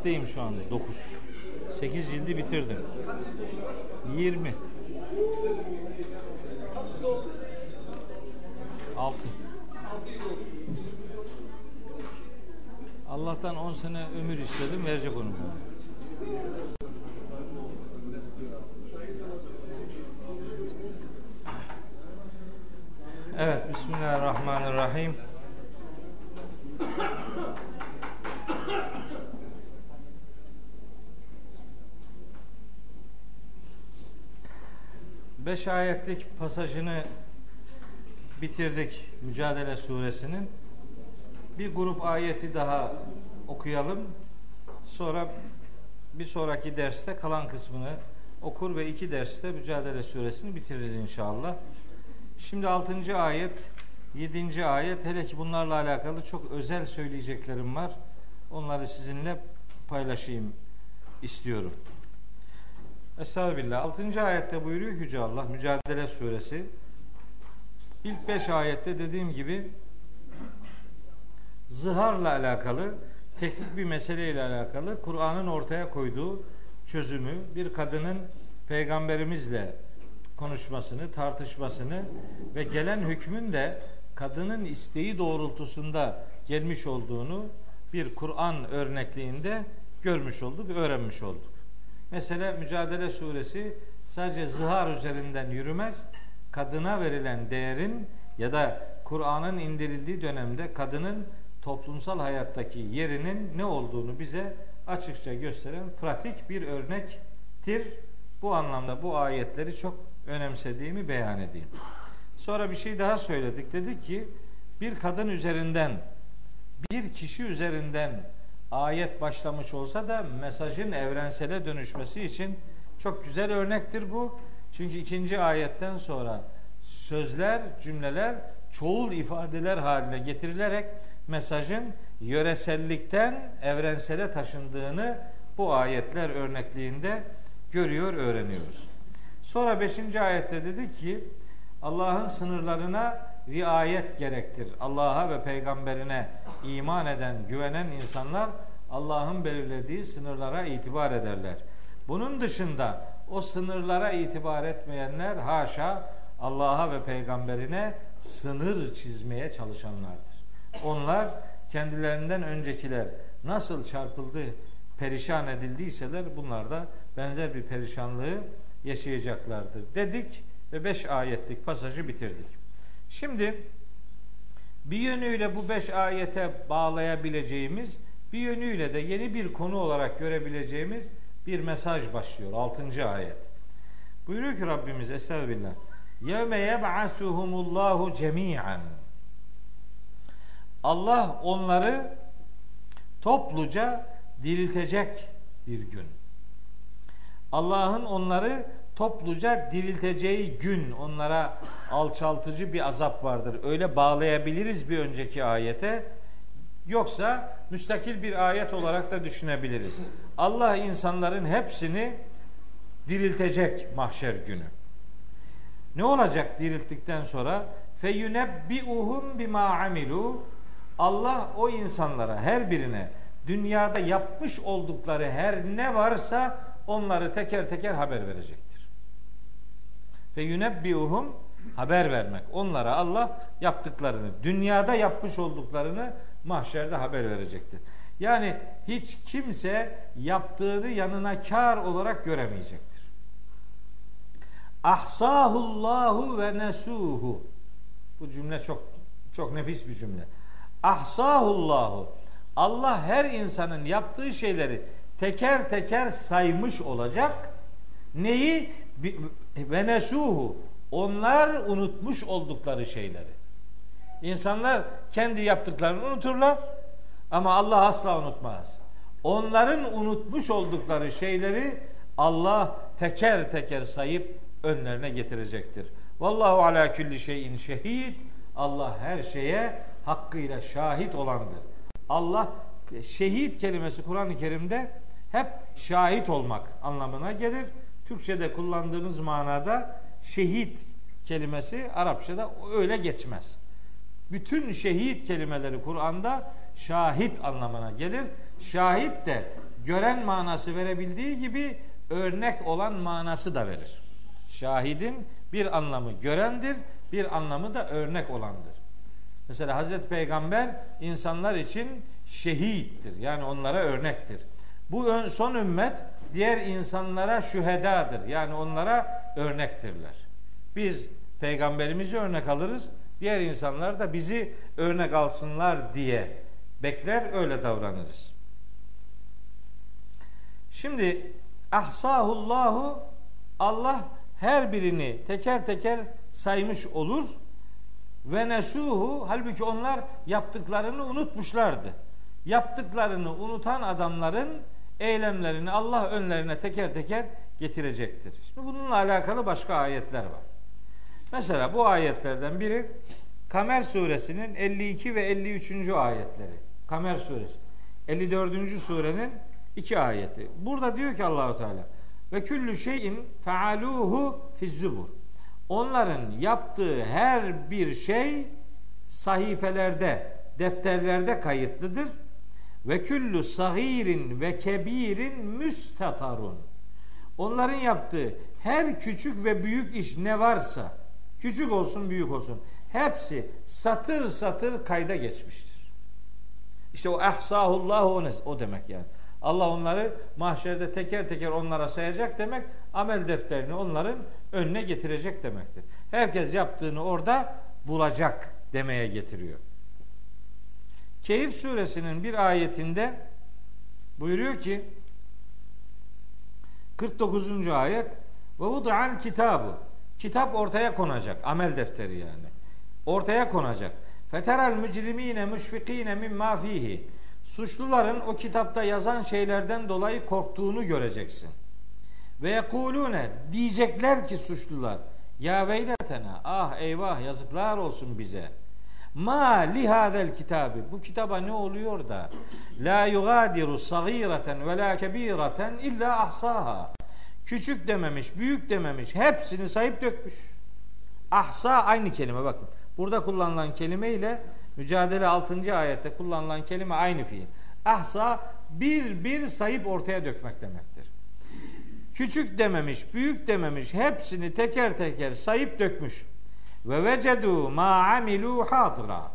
9. ciltteyim şu anda. 9. 8 cildi bitirdim. 20. 6. Allah'tan 10 sene ömür istedim verecek onu bana. Evet, Bismillahirrahmanirrahim. Beş ayetlik pasajını bitirdik Mücadele Suresinin. Bir grup ayeti daha okuyalım. Sonra bir sonraki derste kalan kısmını okur ve iki derste Mücadele Suresini bitiririz inşallah. Şimdi 6. ayet, 7. ayet hele ki bunlarla alakalı çok özel söyleyeceklerim var. Onları sizinle paylaşayım istiyorum. Estağfirullah. 6. ayette buyuruyor Yüce Allah Mücadele Suresi. İlk 5 ayette dediğim gibi zıharla alakalı teknik bir meseleyle alakalı Kur'an'ın ortaya koyduğu çözümü bir kadının peygamberimizle konuşmasını, tartışmasını ve gelen hükmün de kadının isteği doğrultusunda gelmiş olduğunu bir Kur'an örnekliğinde görmüş olduk, öğrenmiş olduk. Mesela Mücadele Suresi sadece zihar üzerinden yürümez, kadına verilen değerin ya da Kur'an'ın indirildiği dönemde kadının toplumsal hayattaki yerinin ne olduğunu bize açıkça gösteren pratik bir örnektir. Bu anlamda bu ayetleri çok önemsediğimi beyan edeyim. Sonra bir şey daha söyledik. Dedik ki bir kadın üzerinden bir kişi üzerinden ayet başlamış olsa da mesajın evrensele dönüşmesi için çok güzel örnektir bu. Çünkü ikinci ayetten sonra sözler, cümleler çoğul ifadeler haline getirilerek mesajın yöresellikten evrensele taşındığını bu ayetler örnekliğinde görüyor, öğreniyoruz. Sonra 5. ayette dedi ki Allah'ın sınırlarına riayet gerektir. Allah'a ve peygamberine iman eden, güvenen insanlar Allah'ın belirlediği sınırlara itibar ederler. Bunun dışında o sınırlara itibar etmeyenler haşa Allah'a ve peygamberine sınır çizmeye çalışanlardır. Onlar kendilerinden öncekiler nasıl çarpıldı, perişan edildiyseler bunlar da benzer bir perişanlığı yaşayacaklardır dedik ve beş ayetlik pasajı bitirdik. Şimdi bir yönüyle bu beş ayete bağlayabileceğimiz bir yönüyle de yeni bir konu olarak görebileceğimiz bir mesaj başlıyor. Altıncı ayet. Buyuruyor ki Rabbimiz Estağfirullah. Yevme yeb'asuhumullahu cemi'an. Allah onları topluca diriltecek bir gün. Allah'ın onları topluca dirilteceği gün onlara alçaltıcı bir azap vardır. Öyle bağlayabiliriz bir önceki ayete. Yoksa müstakil bir ayet olarak da düşünebiliriz. Allah insanların hepsini diriltecek mahşer günü. Ne olacak dirilttikten sonra? Feyunebbiuhum bima amilu. Allah o insanlara her birine dünyada yapmış oldukları her ne varsa onları teker teker haber verecektir. Ve yunebbiuhum haber vermek. Onlara Allah yaptıklarını, dünyada yapmış olduklarını mahşerde haber verecektir. Yani hiç kimse yaptığını yanına kar olarak göremeyecektir. Ahsahullahu ve nesuhu. Bu cümle çok çok nefis bir cümle. Ahsahullahu. Allah her insanın yaptığı şeyleri teker teker saymış olacak. Neyi? Ve nesuhu. Onlar unutmuş oldukları şeyleri. İnsanlar kendi yaptıklarını unuturlar ama Allah asla unutmaz. Onların unutmuş oldukları şeyleri Allah teker teker sayıp önlerine getirecektir. Vallahu ala kulli şeyin şehid. Allah her şeye hakkıyla şahit olandır. Allah şehit kelimesi Kur'an-ı Kerim'de hep şahit olmak anlamına gelir. Türkçe'de kullandığımız manada şehit kelimesi Arapçada öyle geçmez. Bütün şehit kelimeleri Kur'an'da şahit anlamına gelir. Şahit de gören manası verebildiği gibi örnek olan manası da verir. Şahidin bir anlamı görendir, bir anlamı da örnek olandır. Mesela Hazreti Peygamber insanlar için şehittir. Yani onlara örnektir. Bu son ümmet diğer insanlara şühedadır. Yani onlara örnektirler. Biz peygamberimizi örnek alırız. Diğer insanlar da bizi örnek alsınlar diye bekler öyle davranırız. Şimdi ahsahullahu Allah her birini teker teker saymış olur ve nesuhu halbuki onlar yaptıklarını unutmuşlardı. Yaptıklarını unutan adamların eylemlerini Allah önlerine teker teker getirecektir. Şimdi bununla alakalı başka ayetler var. Mesela bu ayetlerden biri Kamer suresinin 52 ve 53. ayetleri. Kamer suresi. 54. surenin iki ayeti. Burada diyor ki Allahu Teala ve küllü şeyin faaluhu fizzubur. Onların yaptığı her bir şey sahifelerde, defterlerde kayıtlıdır. Ve küllü sagirin ve kebirin müstatarun. Onların yaptığı her küçük ve büyük iş ne varsa, küçük olsun büyük olsun, hepsi satır satır kayda geçmiştir. İşte o ehsahullah o, o demek yani. Allah onları mahşerde teker teker onlara sayacak demek, amel defterini onların önüne getirecek demektir. Herkes yaptığını orada bulacak demeye getiriyor. Keyif suresinin bir ayetinde buyuruyor ki 49. ayet ve vud'al kitabı kitap ortaya konacak amel defteri yani. Ortaya konacak. Feteral mücrimine müşfikine mimma fihi. Suçluların o kitapta yazan şeylerden dolayı korktuğunu göreceksin. Ve yekulune diyecekler ki suçlular ya veyletena ah eyvah yazıklar olsun bize Ma lihadel kitabı. Bu kitaba ne oluyor da la yugadiru sagireten ve la kebireten illa ahsaha. Küçük dememiş, büyük dememiş. Hepsini sayıp dökmüş. Ahsa aynı kelime bakın. Burada kullanılan kelime ile Mücadele 6. ayette kullanılan kelime aynı fiil. Ahsa bir bir sayıp ortaya dökmek demektir. Küçük dememiş, büyük dememiş. Hepsini teker teker sayıp dökmüş. Ve vecedu ma amilu hadira.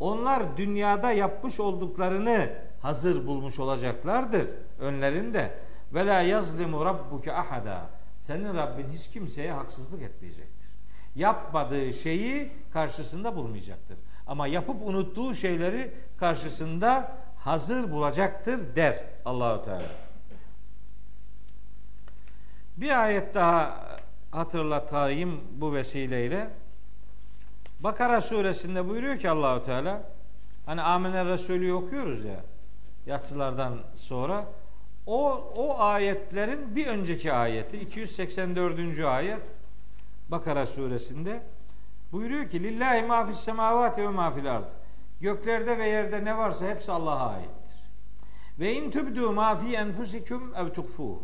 Onlar dünyada yapmış olduklarını hazır bulmuş olacaklardır önlerinde. Ve la yazlimu rabbuke ahada. Senin Rabbin hiç kimseye haksızlık etmeyecektir. Yapmadığı şeyi karşısında bulmayacaktır. Ama yapıp unuttuğu şeyleri karşısında hazır bulacaktır der Allahu Teala. Bir ayet daha hatırlatayım bu vesileyle. Bakara suresinde buyuruyor ki Allahu Teala hani Amener Resulü okuyoruz ya yatsılardan sonra o o ayetlerin bir önceki ayeti 284. ayet Bakara suresinde buyuruyor ki lillahi ma fis semavati ve ma fil ard. Göklerde ve yerde ne varsa hepsi Allah'a aittir. Ve in tübdü ma fi enfusikum ev tukfuhu.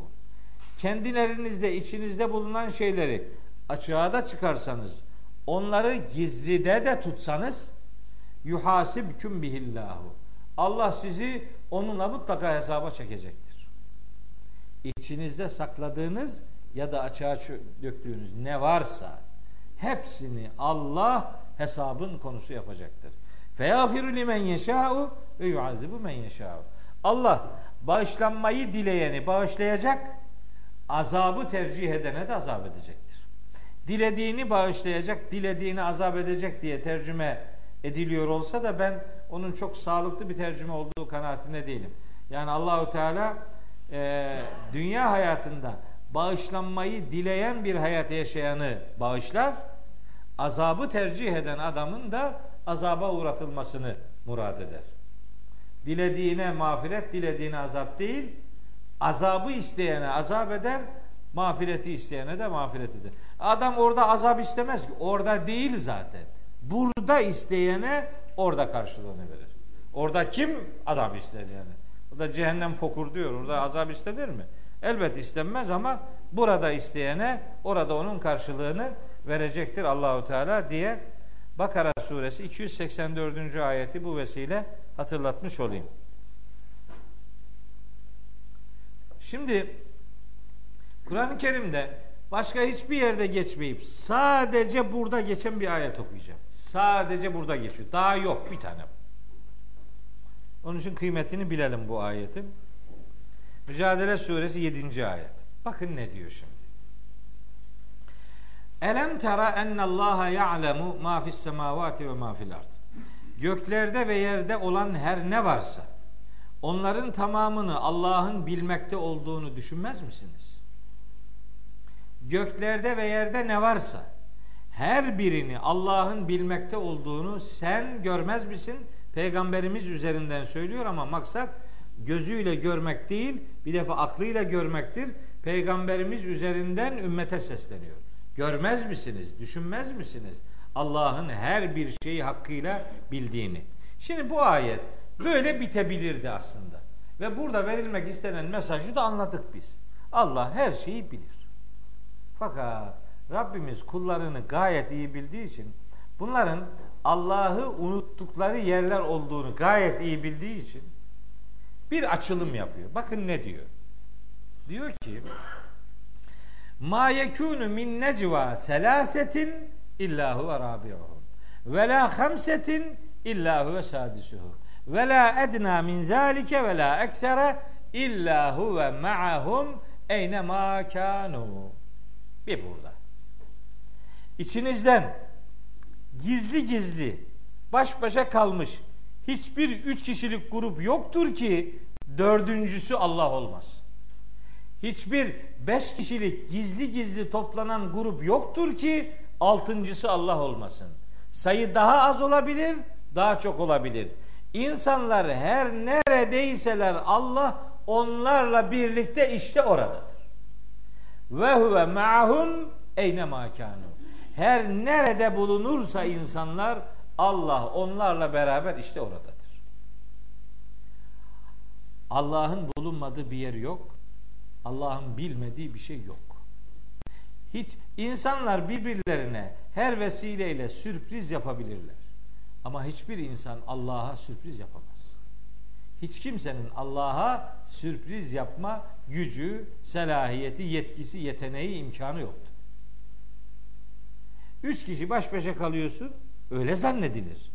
Kendilerinizde içinizde bulunan şeyleri açığa da çıkarsanız onları gizlide de tutsanız yuhasibküm bihillahu. Allah sizi onunla mutlaka hesaba çekecektir. İçinizde sakladığınız ya da açığa döktüğünüz ne varsa hepsini Allah hesabın konusu yapacaktır. Feyafiru limen yeşâ'u ve yuazibu men yeşâ'u. Allah bağışlanmayı dileyeni bağışlayacak, azabı tercih edene de azap edecektir dilediğini bağışlayacak, dilediğini azap edecek diye tercüme ediliyor olsa da ben onun çok sağlıklı bir tercüme olduğu kanaatinde değilim. Yani Allahu Teala e, dünya hayatında bağışlanmayı dileyen bir hayat yaşayanı bağışlar, azabı tercih eden adamın da azaba uğratılmasını murad eder. Dilediğine mağfiret, dilediğine azap değil, azabı isteyene azap eder, mağfireti isteyene de mağfiret eder. Adam orada azap istemez ki. Orada değil zaten. Burada isteyene orada karşılığını verir. Orada kim azap ister yani? Orada cehennem fokur diyor. Orada azap istenir mi? Elbet istenmez ama burada isteyene orada onun karşılığını verecektir Allahu Teala diye Bakara suresi 284. ayeti bu vesile hatırlatmış olayım. Şimdi Kur'an-ı Kerim'de başka hiçbir yerde geçmeyip sadece burada geçen bir ayet okuyacağım. Sadece burada geçiyor. Daha yok bir tane. Onun için kıymetini bilelim bu ayetin. Mücadele suresi 7. ayet. Bakın ne diyor şimdi. Elem tera ennallaha ya'lemu ma fis semavati ve ma fil ard. Göklerde ve yerde olan her ne varsa onların tamamını Allah'ın bilmekte olduğunu düşünmez misiniz? Göklerde ve yerde ne varsa her birini Allah'ın bilmekte olduğunu sen görmez misin? Peygamberimiz üzerinden söylüyor ama maksat gözüyle görmek değil, bir defa aklıyla görmektir. Peygamberimiz üzerinden ümmete sesleniyor. Görmez misiniz? Düşünmez misiniz? Allah'ın her bir şeyi hakkıyla bildiğini. Şimdi bu ayet böyle bitebilirdi aslında. Ve burada verilmek istenen mesajı da anladık biz. Allah her şeyi bilir. Fakat Rabbimiz kullarını gayet iyi bildiği için bunların Allah'ı unuttukları yerler olduğunu gayet iyi bildiği için bir açılım yapıyor. Bakın ne diyor? Diyor ki Ma yekunu min necva selasetin illa huve rabi'uhum ve la hamsetin illa huve sadisuhum ve la edna min zalike ve la eksere illa huve ma'ahum eyne ma kanu. Bir burada. İçinizden gizli gizli baş başa kalmış hiçbir üç kişilik grup yoktur ki dördüncüsü Allah olmaz. Hiçbir beş kişilik gizli gizli toplanan grup yoktur ki altıncısı Allah olmasın. Sayı daha az olabilir, daha çok olabilir. İnsanlar her neredeyseler Allah onlarla birlikte işte oradadır. Ve huve ma'hum eyne makanu. Her nerede bulunursa insanlar Allah onlarla beraber işte oradadır. Allah'ın bulunmadığı bir yer yok. Allah'ın bilmediği bir şey yok. Hiç insanlar birbirlerine her vesileyle sürpriz yapabilirler. Ama hiçbir insan Allah'a sürpriz yapamaz. Hiç kimsenin Allah'a sürpriz yapma gücü, selahiyeti, yetkisi, yeteneği, imkanı yoktur. Üç kişi baş başa kalıyorsun, öyle zannedilir.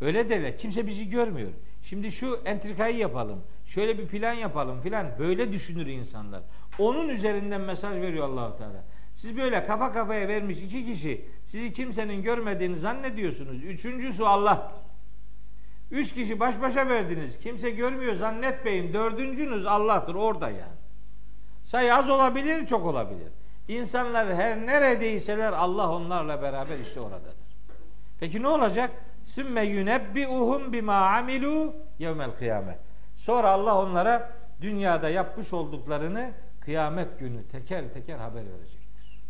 Öyle derler. Kimse bizi görmüyor. Şimdi şu entrikayı yapalım. Şöyle bir plan yapalım filan. Böyle düşünür insanlar. Onun üzerinden mesaj veriyor Allahu Teala. Siz böyle kafa kafaya vermiş iki kişi sizi kimsenin görmediğini zannediyorsunuz. Üçüncüsü Allah'tır. Üç kişi baş başa verdiniz. Kimse görmüyor zannetmeyin. Dördüncünüz Allah'tır orada yani. Sayı az olabilir, çok olabilir. İnsanlar her neredeyseler Allah onlarla beraber işte oradadır. Peki ne olacak? Sümme yunebbi'uhum bima amilu yevmel kıyamet. Sonra Allah onlara dünyada yapmış olduklarını kıyamet günü teker teker haber verecektir.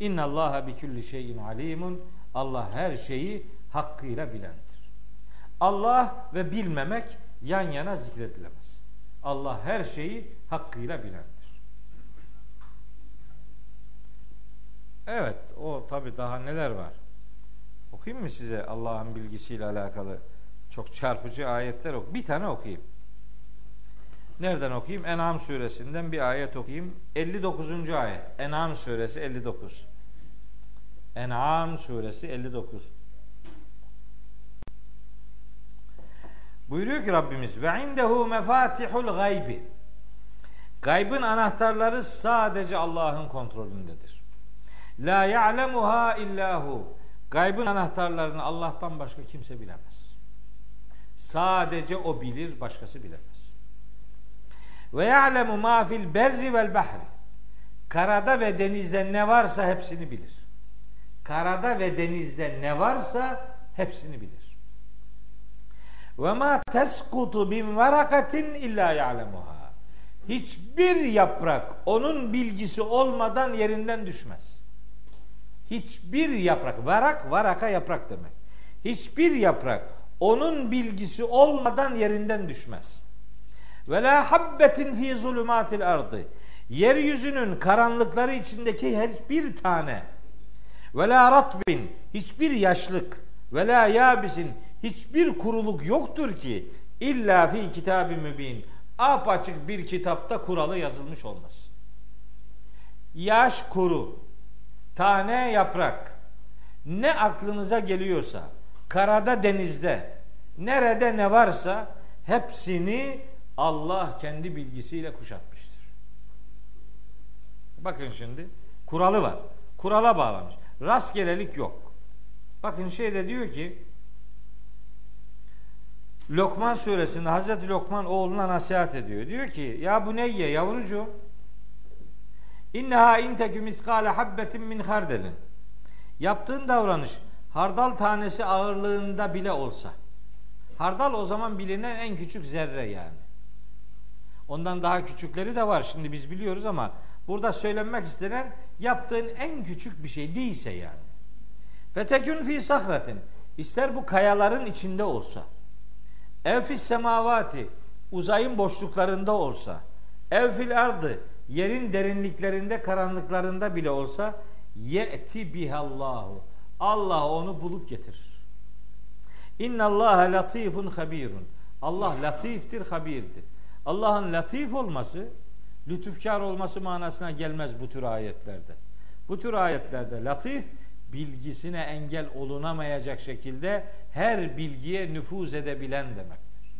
İnna Allaha bi kulli şeyin alimun. Allah her şeyi hakkıyla bilendir. Allah ve bilmemek yan yana zikredilemez. Allah her şeyi hakkıyla bilendir. Evet, o tabi daha neler var. Okuyayım mı size Allah'ın bilgisiyle alakalı çok çarpıcı ayetler ok. Bir tane okuyayım. Nereden okuyayım? En'am suresinden bir ayet okuyayım. 59. ayet. En'am suresi 59. En'am suresi 59. Buyuruyor ki Rabbimiz ve indehu mefatihul gaybi. Gaybın anahtarları sadece Allah'ın kontrolündedir. La ya'lemuha illahu. Gaybın anahtarlarını Allah'tan başka kimse bilemez. Sadece o bilir, başkası bilemez. Ve ya'lemu ma fil berri vel bahri. Karada ve denizde ne varsa hepsini bilir. Karada ve denizde ne varsa hepsini bilir. Ve ma teskutu bin varakatin illa ya'lemuha. Hiçbir yaprak onun bilgisi olmadan yerinden düşmez. Hiçbir yaprak, varak varaka yaprak demek. Hiçbir yaprak onun bilgisi olmadan yerinden düşmez. Ve la habbetin fi zulumatil ardı. Yeryüzünün karanlıkları içindeki her bir tane ve la ratbin hiçbir yaşlık ve la yabisin hiçbir kuruluk yoktur ki illa fi kitabı mübin apaçık bir kitapta kuralı yazılmış olmasın. Yaş kuru, tane yaprak, ne aklınıza geliyorsa, karada denizde, nerede ne varsa hepsini Allah kendi bilgisiyle kuşatmıştır. Bakın şimdi kuralı var. Kurala bağlamış. Rastgelelik yok. Bakın şeyde diyor ki Lokman suresinde Hazreti Lokman oğluna nasihat ediyor. Diyor ki ya bu neyye yavrucuğum İnneha intekü miskale habbetin min hardelin. Yaptığın davranış hardal tanesi ağırlığında bile olsa. Hardal o zaman bilinen en küçük zerre yani. Ondan daha küçükleri de var. Şimdi biz biliyoruz ama burada söylenmek istenen yaptığın en küçük bir şey değilse yani. Fetekün fi sahratin. İster bu kayaların içinde olsa. Ev fis semavati. Uzayın boşluklarında olsa. Ev fil ardı. Yerin derinliklerinde, karanlıklarında bile olsa ye'ti bihallahu. Allah onu bulup getirir. İnna Allah latifun habirun. Allah latiftir, habirdir. Allah'ın latif olması, lütufkar olması manasına gelmez bu tür ayetlerde. Bu tür ayetlerde latif bilgisine engel olunamayacak şekilde her bilgiye nüfuz edebilen demektir.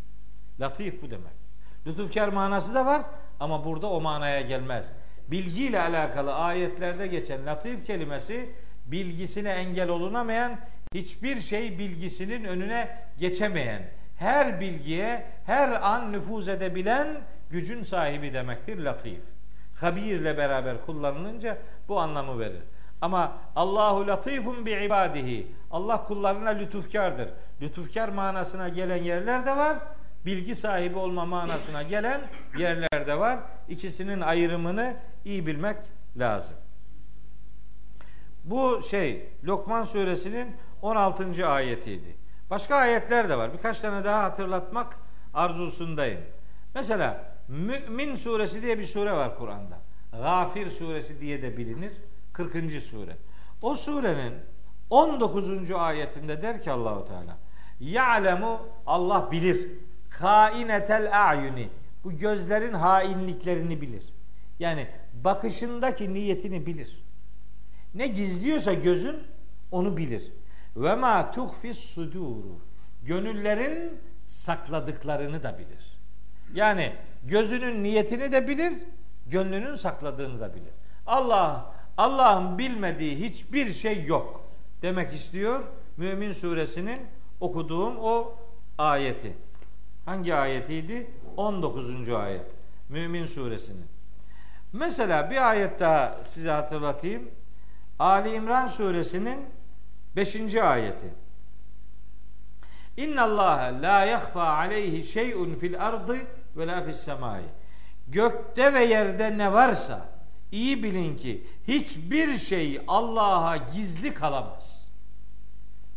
Latif bu demek. Lütufkar manası da var ama burada o manaya gelmez. Bilgiyle alakalı ayetlerde geçen latif kelimesi bilgisine engel olunamayan, hiçbir şey bilgisinin önüne geçemeyen, her bilgiye her an nüfuz edebilen gücün sahibi demektir latif. Habir ile beraber kullanılınca bu anlamı verir. Ama Allahu latifun bi ibadihi. Allah kullarına lütufkardır. Lütufkar manasına gelen yerler de var. Bilgi sahibi olma manasına gelen yerler de var. İkisinin ayrımını iyi bilmek lazım. Bu şey Lokman suresinin 16. ayetiydi. Başka ayetler de var. Birkaç tane daha hatırlatmak arzusundayım. Mesela Mümin suresi diye bir sure var Kur'an'da. Gafir suresi diye de bilinir. 40. sure. O surenin 19. ayetinde der ki Allahu Teala Ya'lemu Allah bilir. Kainetel a'yuni. Bu gözlerin hainliklerini bilir. Yani bakışındaki niyetini bilir. Ne gizliyorsa gözün onu bilir. Ve ma tuhfis suduru. Gönüllerin sakladıklarını da bilir. Yani gözünün niyetini de bilir, gönlünün sakladığını da bilir. Allah Allah'ın bilmediği hiçbir şey yok demek istiyor. Mümin suresinin okuduğum o ayeti. Hangi ayetiydi? 19. ayet. Mümin suresinin. Mesela bir ayet daha size hatırlatayım. Ali İmran suresinin 5. ayeti. İnna Allah la yahfa aleyhi şey'un fil ardı ve la fis semai. Gökte ve yerde ne varsa iyi bilin ki hiçbir şey Allah'a gizli kalamaz.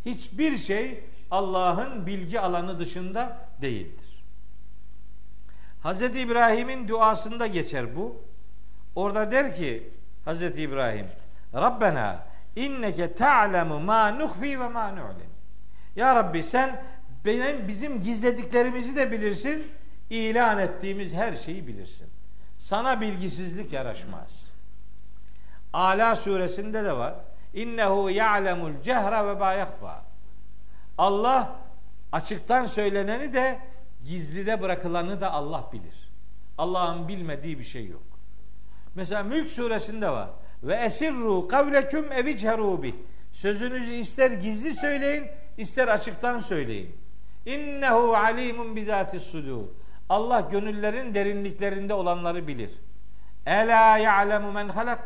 Hiçbir şey Allah'ın bilgi alanı dışında değildir. Hz. İbrahim'in duasında geçer bu. Orada der ki Hz. İbrahim Rabbena inneke ta'lemu ma nuhfi ve ma nu'lin. Ya Rabbi sen benim bizim gizlediklerimizi de bilirsin, ilan ettiğimiz her şeyi bilirsin. Sana bilgisizlik yaraşmaz. Ala suresinde de var. İnnehu ya'lemul cehra ve ma yakfa. Allah açıktan söyleneni de gizlide bırakılanı da Allah bilir. Allah'ın bilmediği bir şey yok. Mesela Mülk suresinde var. Ve esirru kavleküm evicheru bih. Sözünüzü ister gizli söyleyin, ister açıktan söyleyin. İnnehu alimun bizatis sudur. Allah gönüllerin derinliklerinde olanları bilir. Ela ya'lemu men halak.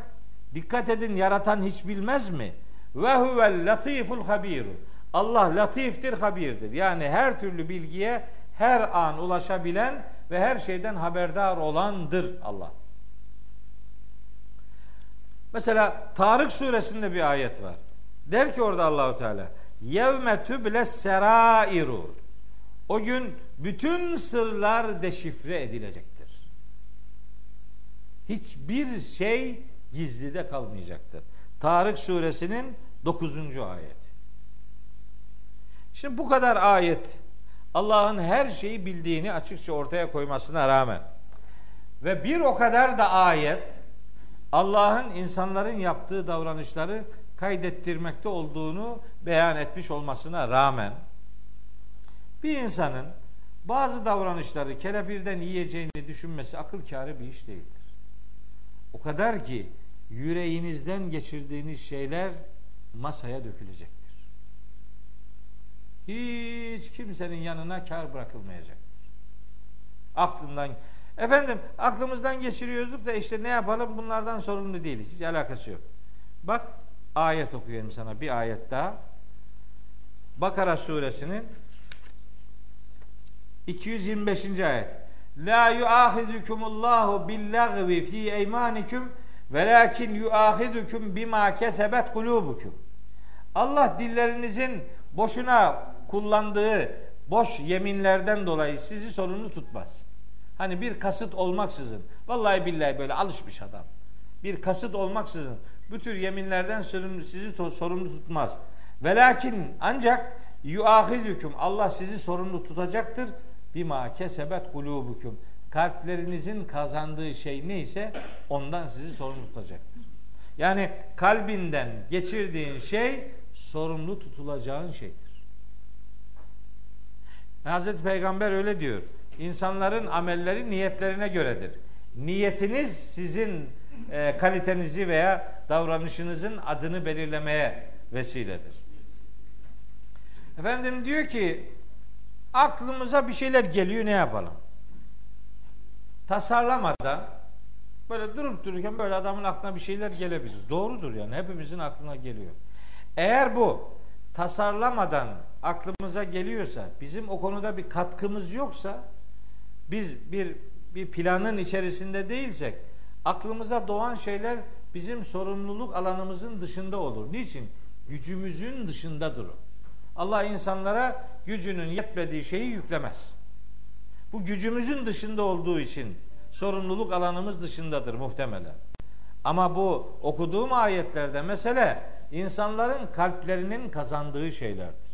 Dikkat edin yaratan hiç bilmez mi? Ve huvel latiful habiru. Allah latiftir, habirdir. Yani her türlü bilgiye her an ulaşabilen ve her şeyden haberdar olandır Allah. Mesela Tarık suresinde bir ayet var. Der ki orada Allahu Teala yevme tübles serairu o gün bütün sırlar deşifre edilecektir. Hiçbir şey gizlide kalmayacaktır. Tarık suresinin 9. ayet. Şimdi bu kadar ayet Allah'ın her şeyi bildiğini açıkça ortaya koymasına rağmen ve bir o kadar da ayet Allah'ın insanların yaptığı davranışları kaydettirmekte olduğunu beyan etmiş olmasına rağmen bir insanın bazı davranışları kelepirden yiyeceğini düşünmesi akıl kârı bir iş değildir. O kadar ki yüreğinizden geçirdiğiniz şeyler masaya dökülecektir. Hiç kimsenin yanına kar bırakılmayacaktır. Aklından Efendim aklımızdan geçiriyorduk da işte ne yapalım bunlardan sorumlu değiliz. Hiç alakası yok. Bak ayet okuyayım sana bir ayet daha. Bakara suresinin 225. ayet. La yuahidukumullahu billagvi fi eymanikum velakin yuahidukum bima kesebet kulubukum. Allah dillerinizin boşuna kullandığı boş yeminlerden dolayı sizi sorumlu tutmaz. Hani bir kasıt olmaksızın, vallahi billahi böyle alışmış adam. Bir kasıt olmaksızın bu tür yeminlerden sizi sorumlu tutmaz. Velakin ancak yuahizüküm Allah sizi sorumlu tutacaktır. Bima kesebet kulubukum. Kalplerinizin kazandığı şey neyse ondan sizi sorumlu tutacaktır. Yani kalbinden geçirdiğin şey sorumlu tutulacağın şeydir. Hazreti Peygamber öyle diyor. İnsanların amelleri niyetlerine göredir. Niyetiniz sizin e, kalitenizi veya davranışınızın adını belirlemeye vesiledir. Efendim diyor ki aklımıza bir şeyler geliyor ne yapalım? Tasarlamadan böyle durup dururken böyle adamın aklına bir şeyler gelebilir. Doğrudur yani hepimizin aklına geliyor. Eğer bu tasarlamadan aklımıza geliyorsa, bizim o konuda bir katkımız yoksa biz bir bir planın içerisinde değilsek aklımıza doğan şeyler bizim sorumluluk alanımızın dışında olur. Niçin? Gücümüzün dışında durur. Allah insanlara gücünün yetmediği şeyi yüklemez. Bu gücümüzün dışında olduğu için sorumluluk alanımız dışındadır muhtemelen. Ama bu okuduğum ayetlerde mesele insanların kalplerinin kazandığı şeylerdir.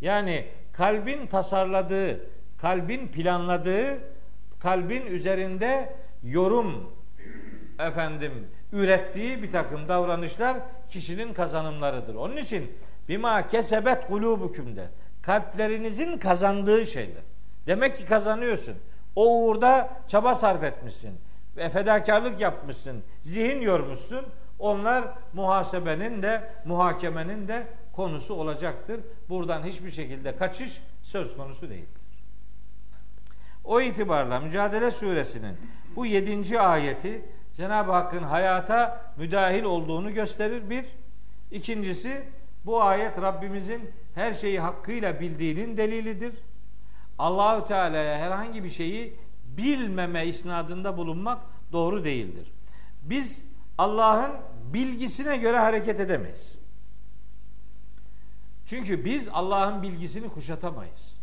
Yani kalbin tasarladığı, kalbin planladığı, kalbin üzerinde yorum efendim ürettiği bir takım davranışlar kişinin kazanımlarıdır. Onun için bima kesebet kulubukum de. Kalplerinizin kazandığı şeyler. Demek ki kazanıyorsun. O uğurda çaba sarf etmişsin. Ve fedakarlık yapmışsın. Zihin yormuşsun. Onlar muhasebenin de muhakemenin de konusu olacaktır. Buradan hiçbir şekilde kaçış söz konusu değildir. O itibarla Mücadele Suresinin bu yedinci ayeti Cenab-ı Hakk'ın hayata müdahil olduğunu gösterir bir. İkincisi bu ayet Rabbimizin her şeyi hakkıyla bildiğinin delilidir. Allahü Teala'ya herhangi bir şeyi bilmeme isnadında bulunmak doğru değildir. Biz Allah'ın bilgisine göre hareket edemeyiz. Çünkü biz Allah'ın bilgisini kuşatamayız.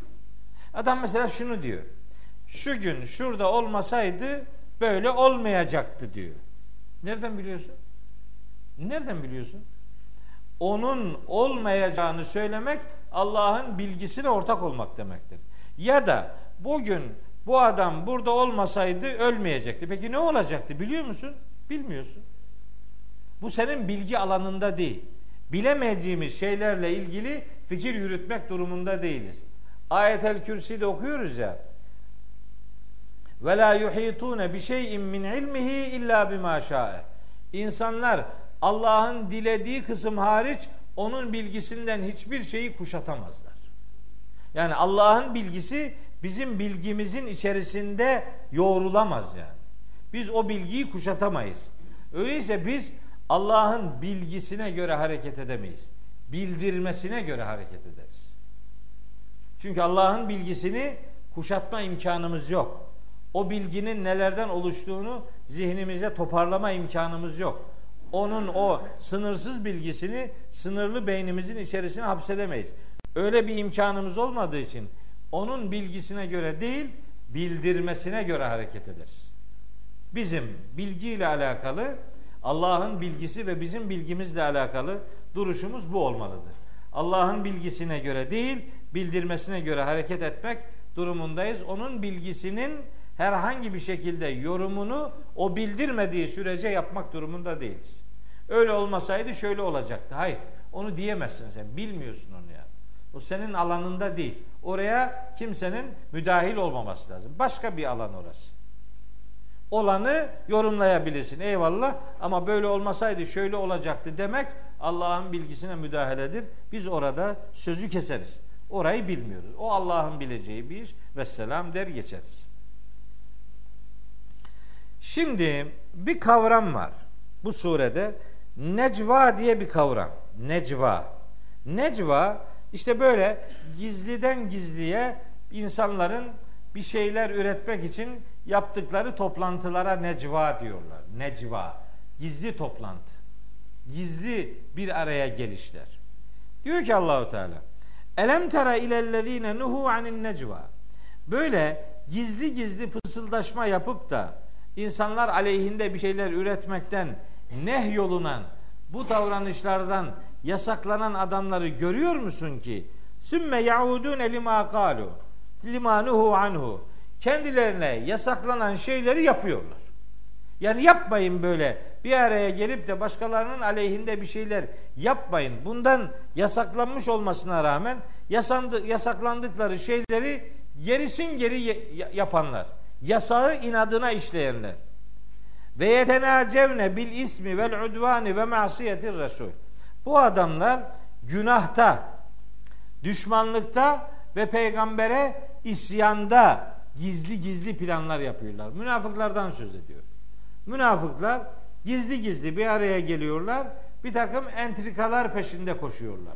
Adam mesela şunu diyor şu gün şurada olmasaydı böyle olmayacaktı diyor. Nereden biliyorsun? Nereden biliyorsun? Onun olmayacağını söylemek Allah'ın bilgisine ortak olmak demektir. Ya da bugün bu adam burada olmasaydı ölmeyecekti. Peki ne olacaktı biliyor musun? Bilmiyorsun. Bu senin bilgi alanında değil. Bilemeyeceğimiz şeylerle ilgili fikir yürütmek durumunda değiliz. Ayetel Kürsi'de okuyoruz ya. Ve la yuhitune bi şey'in min ilmihi illa bima şa'e. İnsanlar Allah'ın dilediği kısım hariç onun bilgisinden hiçbir şeyi kuşatamazlar. Yani Allah'ın bilgisi bizim bilgimizin içerisinde yoğrulamaz yani. Biz o bilgiyi kuşatamayız. Öyleyse biz Allah'ın bilgisine göre hareket edemeyiz. Bildirmesine göre hareket ederiz. Çünkü Allah'ın bilgisini kuşatma imkanımız yok o bilginin nelerden oluştuğunu zihnimize toparlama imkanımız yok. Onun o sınırsız bilgisini sınırlı beynimizin içerisine hapsedemeyiz. Öyle bir imkanımız olmadığı için onun bilgisine göre değil, bildirmesine göre hareket ederiz. Bizim bilgiyle alakalı Allah'ın bilgisi ve bizim bilgimizle alakalı duruşumuz bu olmalıdır. Allah'ın bilgisine göre değil, bildirmesine göre hareket etmek durumundayız. Onun bilgisinin herhangi bir şekilde yorumunu o bildirmediği sürece yapmak durumunda değiliz. Öyle olmasaydı şöyle olacaktı. Hayır. Onu diyemezsin sen. Bilmiyorsun onu yani. O senin alanında değil. Oraya kimsenin müdahil olmaması lazım. Başka bir alan orası. Olanı yorumlayabilirsin. Eyvallah. Ama böyle olmasaydı şöyle olacaktı demek Allah'ın bilgisine müdahaledir. Biz orada sözü keseriz. Orayı bilmiyoruz. O Allah'ın bileceği bir iş. Vesselam der geçeriz. Şimdi bir kavram var. Bu surede necva diye bir kavram. Necva. Necva işte böyle gizliden gizliye insanların bir şeyler üretmek için yaptıkları toplantılara necva diyorlar. Necva. Gizli toplantı. Gizli bir araya gelişler. Diyor ki Allahu Teala Elem tera ilellezine nuhu anin necva. Böyle gizli gizli fısıldaşma yapıp da insanlar aleyhinde bir şeyler üretmekten nehyolunan bu davranışlardan yasaklanan adamları görüyor musun ki? Sümme yaudun lima kalu limanuhu anhu. Kendilerine yasaklanan şeyleri yapıyorlar. Yani yapmayın böyle bir araya gelip de başkalarının aleyhinde bir şeyler yapmayın. Bundan yasaklanmış olmasına rağmen yasandı, yasaklandıkları şeyleri gerisin geri yapanlar. Yasağı inadına işleyenler. Ve yetenacevne bil ismi vel udvani ve masiyetir resul. Bu adamlar günahta, düşmanlıkta ve peygambere isyanda gizli gizli planlar yapıyorlar. Münafıklardan söz ediyor. Münafıklar gizli gizli bir araya geliyorlar. Bir takım entrikalar peşinde koşuyorlar.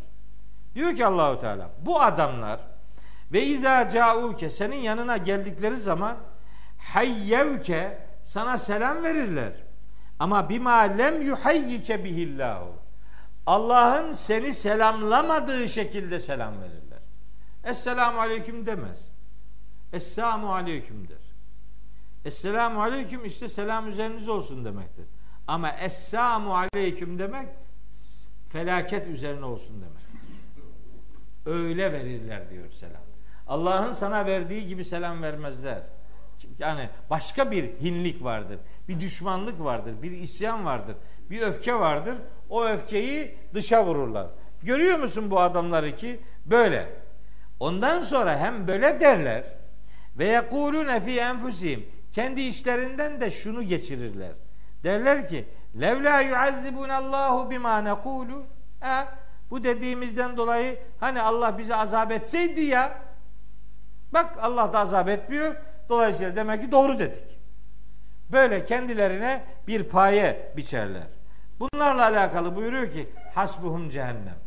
Diyor ki Allahu Teala bu adamlar ve izâ cauke senin yanına geldikleri zaman hayyevke sana selam verirler. Ama bima lem yuhayyike bihillahu. Allah'ın seni selamlamadığı şekilde selam verirler. Esselamu aleyküm demez. Esselamu aleyküm der. Esselamu aleyküm işte selam üzeriniz olsun demektir. Ama Esselamu aleyküm demek felaket üzerine olsun demek. Öyle verirler diyor selam. Allah'ın sana verdiği gibi selam vermezler. Yani başka bir hinlik vardır. Bir düşmanlık vardır. Bir isyan vardır. Bir öfke vardır. O öfkeyi dışa vururlar. Görüyor musun bu adamları ki? Böyle. Ondan sonra hem böyle derler ve yekulune fi enfusihim kendi işlerinden de şunu geçirirler. Derler ki levla yuazzibun Allahu bima nekulu e, bu dediğimizden dolayı hani Allah bizi azap etseydi ya bak Allah da azap etmiyor dolayısıyla demek ki doğru dedik. Böyle kendilerine bir paye biçerler. Bunlarla alakalı buyuruyor ki hasbuhum cehennem.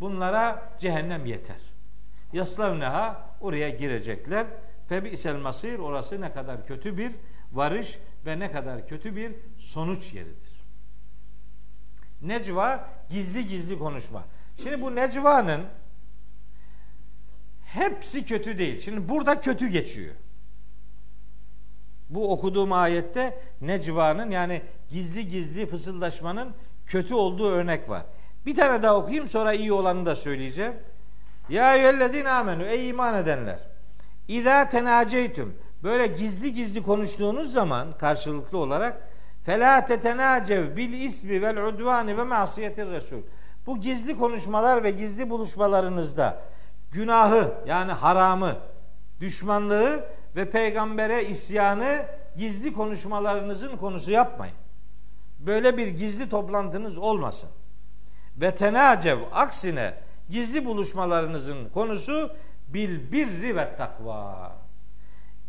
Bunlara cehennem yeter. Yaslavneha oraya girecekler. Febi'sel masir orası ne kadar kötü bir varış ve ne kadar kötü bir sonuç yeridir. Necva gizli gizli konuşma. Şimdi bu necvanın hepsi kötü değil. Şimdi burada kötü geçiyor. Bu okuduğum ayette necvanın yani gizli gizli fısıldaşmanın kötü olduğu örnek var. Bir tane daha okuyayım sonra iyi olanı da söyleyeceğim. Ya eyyühellezine amenü ey iman edenler. İza tenaceytüm böyle gizli gizli konuştuğunuz zaman karşılıklı olarak felâ tetenacev bil ismi vel udvani ve masiyetir resul. Bu gizli konuşmalar ve gizli buluşmalarınızda günahı yani haramı, düşmanlığı ve peygambere isyanı gizli konuşmalarınızın konusu yapmayın. Böyle bir gizli toplantınız olmasın. Ve tenacev aksine gizli buluşmalarınızın konusu bil birri ve takva.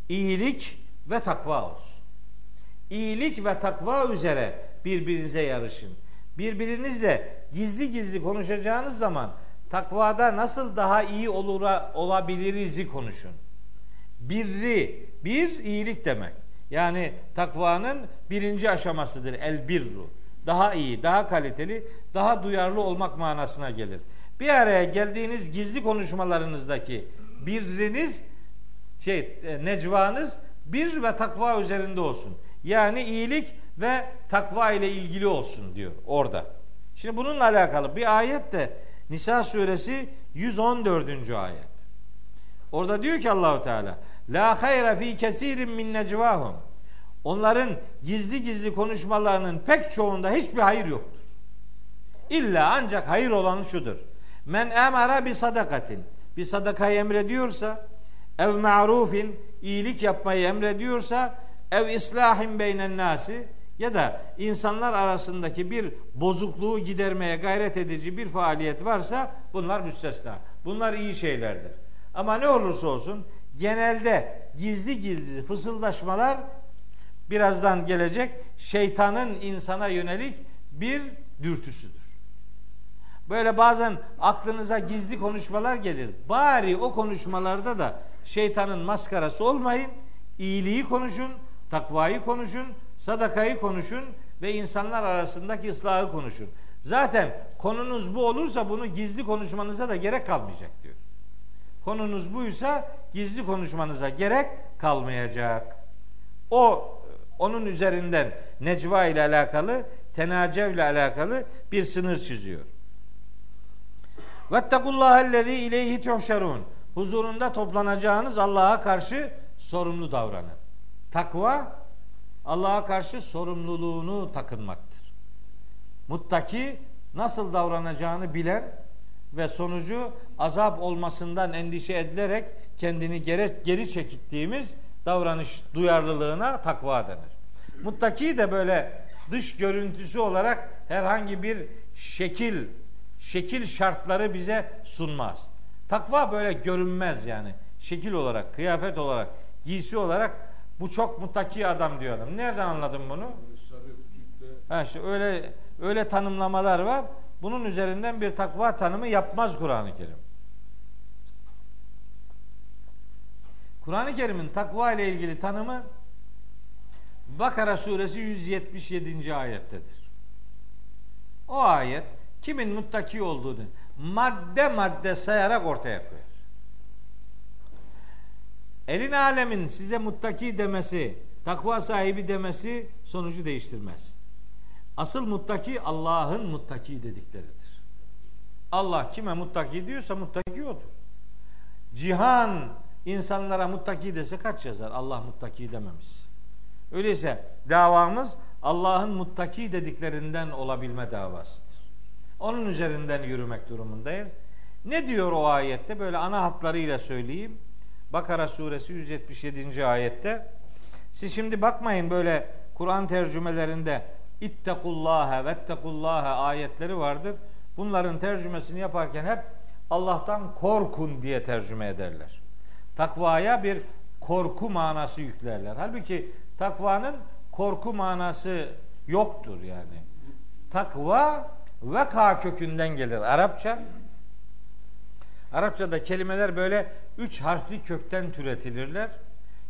İyilik ve takva olsun. İyilik ve takva üzere birbirinize yarışın. Birbirinizle gizli gizli konuşacağınız zaman takvada nasıl daha iyi olura, olabiliriz'i konuşun. Birri, bir iyilik demek. Yani takvanın birinci aşamasıdır el birru. Daha iyi, daha kaliteli, daha duyarlı olmak manasına gelir. Bir araya geldiğiniz gizli konuşmalarınızdaki biriniz şey e, necvanız bir ve takva üzerinde olsun. Yani iyilik ve takva ile ilgili olsun diyor orada. Şimdi bununla alakalı bir ayet de Nisa suresi 114. ayet. Orada diyor ki Allahu Teala La hayra fi kesirin min necvahum. Onların gizli gizli konuşmalarının pek çoğunda hiçbir hayır yoktur. İlla ancak hayır olan şudur. Men emara bi sadakatin. Bir sadakayı emrediyorsa ev ma'rufin iyilik yapmayı emrediyorsa ev islahin beynen nasi ya da insanlar arasındaki bir bozukluğu gidermeye gayret edici bir faaliyet varsa bunlar müstesna. Bunlar iyi şeylerdir. Ama ne olursa olsun genelde gizli gizli fısıldaşmalar birazdan gelecek şeytanın insana yönelik bir dürtüsüdür. Böyle bazen aklınıza gizli konuşmalar gelir. Bari o konuşmalarda da şeytanın maskarası olmayın. İyiliği konuşun, takvayı konuşun, sadakayı konuşun ve insanlar arasındaki ıslahı konuşun. Zaten konunuz bu olursa bunu gizli konuşmanıza da gerek kalmayacak diyor. Konunuz buysa gizli konuşmanıza gerek kalmayacak. O onun üzerinden necva ile alakalı, tenacev ile alakalı bir sınır çiziyor. Vettekullahellezî ileyhi tuhşerun. Huzurunda toplanacağınız Allah'a karşı sorumlu davranın. Takva Allah'a karşı sorumluluğunu takınmaktır. Muttaki nasıl davranacağını bilen ve sonucu azap olmasından endişe edilerek kendini geri, geri çekittiğimiz davranış duyarlılığına takva denir. Muttaki de böyle dış görüntüsü olarak herhangi bir şekil şekil şartları bize sunmaz. Takva böyle görünmez yani. Şekil olarak, kıyafet olarak, giysi olarak bu çok muttaki adam diyor adam. Nereden anladın bunu? Ha işte öyle öyle tanımlamalar var. Bunun üzerinden bir takva tanımı yapmaz Kur'an-ı Kerim. Kur'an-ı Kerim'in takva ile ilgili tanımı Bakara suresi 177. ayettedir. O ayet kimin muttaki olduğunu madde madde sayarak ortaya koyar. Elin alemin size muttaki demesi, takva sahibi demesi sonucu değiştirmez. Asıl muttaki Allah'ın muttaki dedikleridir. Allah kime muttaki diyorsa muttaki odur. Cihan insanlara muttaki dese kaç yazar? Allah muttaki dememiş. Öyleyse davamız Allah'ın muttaki dediklerinden olabilme davasıdır. Onun üzerinden yürümek durumundayız. Ne diyor o ayette? Böyle ana hatlarıyla söyleyeyim. Bakara suresi 177. ayette. Siz şimdi bakmayın böyle Kur'an tercümelerinde ittekullâhe vettekullâhe ayetleri vardır. Bunların tercümesini yaparken hep Allah'tan korkun diye tercüme ederler. Takvaya bir korku manası yüklerler. Halbuki takvanın korku manası yoktur yani. Takva veka kökünden gelir Arapça. Arapçada kelimeler böyle üç harfli kökten türetilirler.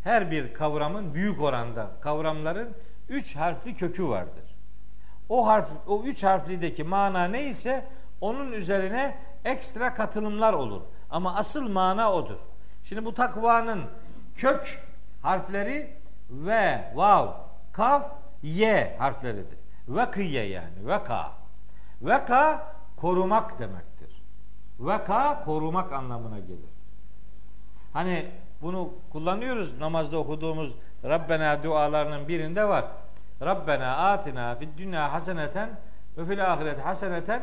Her bir kavramın büyük oranda kavramların üç harfli kökü vardır. O harf, o üç harflideki mana neyse onun üzerine ekstra katılımlar olur. Ama asıl mana odur. Şimdi bu takvanın kök harfleri ve vav, kaf, ye harfleridir. Vekiye yani, veka. Veka korumak demektir. Veka korumak anlamına gelir. Hani bunu kullanıyoruz namazda okuduğumuz Rabbena dualarının birinde var. Rabbena atina fid dünya haseneten ve fil ahiret haseneten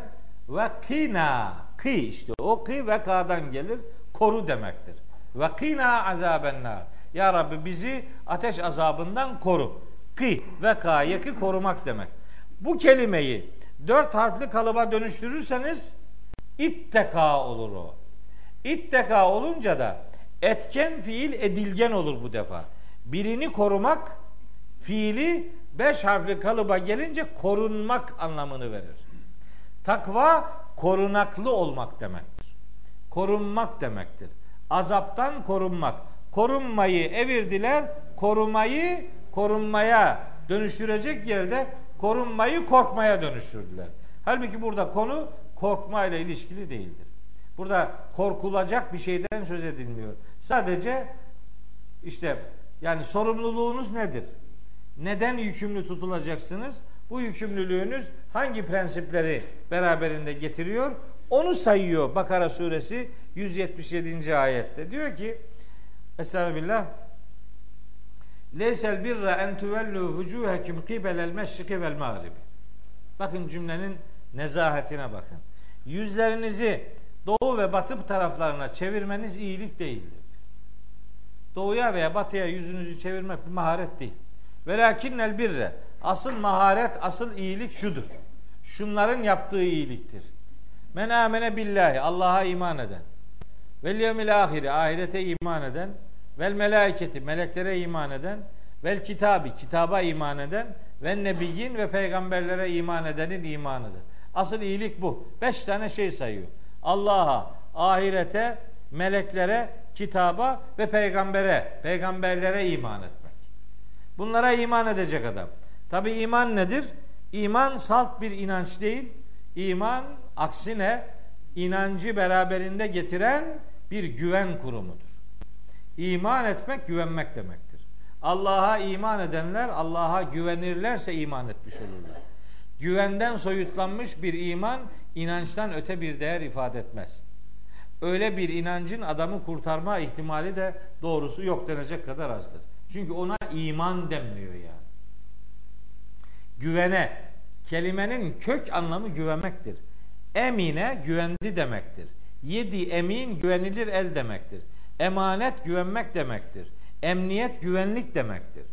ve kina ki işte o ki vekadan gelir koru demektir. Ve kina azabennar. Ya Rabbi bizi ateş azabından koru. Ki veka yeki korumak demek. Bu kelimeyi dört harfli kalıba dönüştürürseniz itteka olur o. İtteka olunca da etken fiil edilgen olur bu defa. Birini korumak fiili beş harfli kalıba gelince korunmak anlamını verir. Takva korunaklı olmak demektir. Korunmak demektir. Azaptan korunmak. Korunmayı evirdiler, korumayı korunmaya dönüştürecek yerde korunmayı korkmaya dönüştürdüler. Halbuki burada konu korkma ile ilişkili değildir. Burada korkulacak bir şeyden söz edilmiyor. Sadece işte yani sorumluluğunuz nedir? Neden yükümlü tutulacaksınız? Bu yükümlülüğünüz hangi prensipleri beraberinde getiriyor? Onu sayıyor Bakara suresi 177. ayette. Diyor ki Estağfirullah Leysel birra en tuvellu vucuhekum kibelel meşriki vel mağribi. Bakın cümlenin nezahetine bakın. Yüzlerinizi doğu ve batı taraflarına çevirmeniz iyilik değildir. Doğuya veya batıya yüzünüzü çevirmek bir maharet değil. Velakinnel birre. Asıl maharet, asıl iyilik şudur. Şunların yaptığı iyiliktir. Men amene billahi. Allah'a iman eden. Vel yevmil ahiri. Ahirete iman eden. Vel melaiketi. Meleklere iman eden. Vel kitabi. Kitaba iman eden. Ve nebiyyin ve peygamberlere iman edenin imanıdır. Asıl iyilik bu. Beş tane şey sayıyor. Allah'a, ahirete, meleklere, kitaba ve peygambere, peygamberlere iman etmek. Bunlara iman edecek adam. Tabi iman nedir? İman salt bir inanç değil. İman aksine inancı beraberinde getiren bir güven kurumudur. İman etmek güvenmek demektir. Allah'a iman edenler Allah'a güvenirlerse iman etmiş olurlar. Güvenden soyutlanmış bir iman inançtan öte bir değer ifade etmez. Öyle bir inancın adamı kurtarma ihtimali de doğrusu yok denecek kadar azdır. Çünkü ona iman denmiyor yani. Güvene, kelimenin kök anlamı güvenmektir. Emine güvendi demektir. Yedi emin güvenilir el demektir. Emanet güvenmek demektir. Emniyet güvenlik demektir.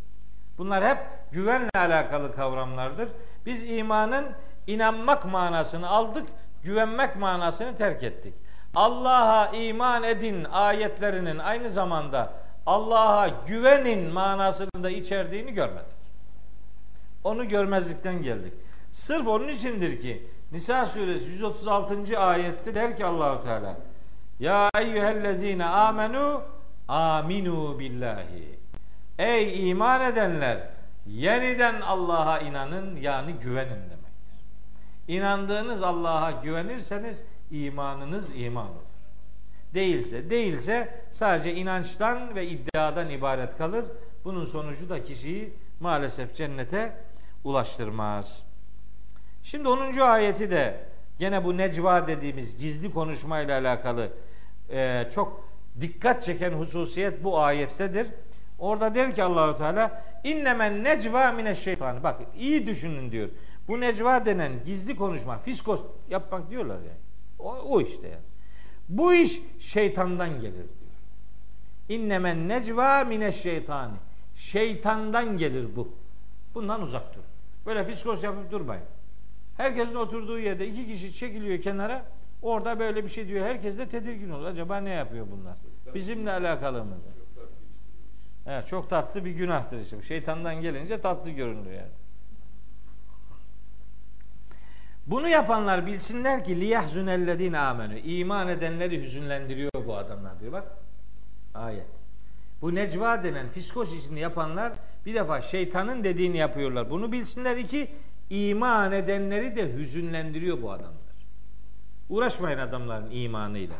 Bunlar hep güvenle alakalı kavramlardır. Biz imanın inanmak manasını aldık, güvenmek manasını terk ettik. Allah'a iman edin ayetlerinin aynı zamanda Allah'a güvenin manasını da içerdiğini görmedik. Onu görmezlikten geldik. Sırf onun içindir ki Nisa suresi 136. ayette der ki Allahu Teala Ya eyyühellezine amenu aminu billahi Ey iman edenler yeniden Allah'a inanın yani güvenin demektir. İnandığınız Allah'a güvenirseniz imanınız iman olur. Değilse, değilse sadece inançtan ve iddiadan ibaret kalır. Bunun sonucu da kişiyi maalesef cennete ulaştırmaz. Şimdi 10. ayeti de gene bu necva dediğimiz gizli konuşmayla alakalı e, çok dikkat çeken hususiyet bu ayettedir. Orada der ki Allahu Teala innemen necva mine şeytan. Bak iyi düşünün diyor. Bu necva denen gizli konuşma, fiskos yapmak diyorlar yani. O, o işte yani. Bu iş şeytandan gelir diyor. İnnemen necva mine şeytani. Şeytandan gelir bu. Bundan uzak dur. Böyle fiskos yapıp durmayın. Herkesin oturduğu yerde iki kişi çekiliyor kenara. Orada böyle bir şey diyor. Herkes de tedirgin olur. Acaba ne yapıyor bunlar? Bizimle alakalı mı? Evet, çok tatlı bir günahtır işte. Şeytandan gelince tatlı görünüyor yani. Bunu yapanlar bilsinler ki liyahzunellezine amenu. İman edenleri hüzünlendiriyor bu adamlar diyor bak. Ayet. Bu necva denen fiskos işini yapanlar bir defa şeytanın dediğini yapıyorlar. Bunu bilsinler iki iman edenleri de hüzünlendiriyor bu adamlar. Uğraşmayın adamların imanıyla.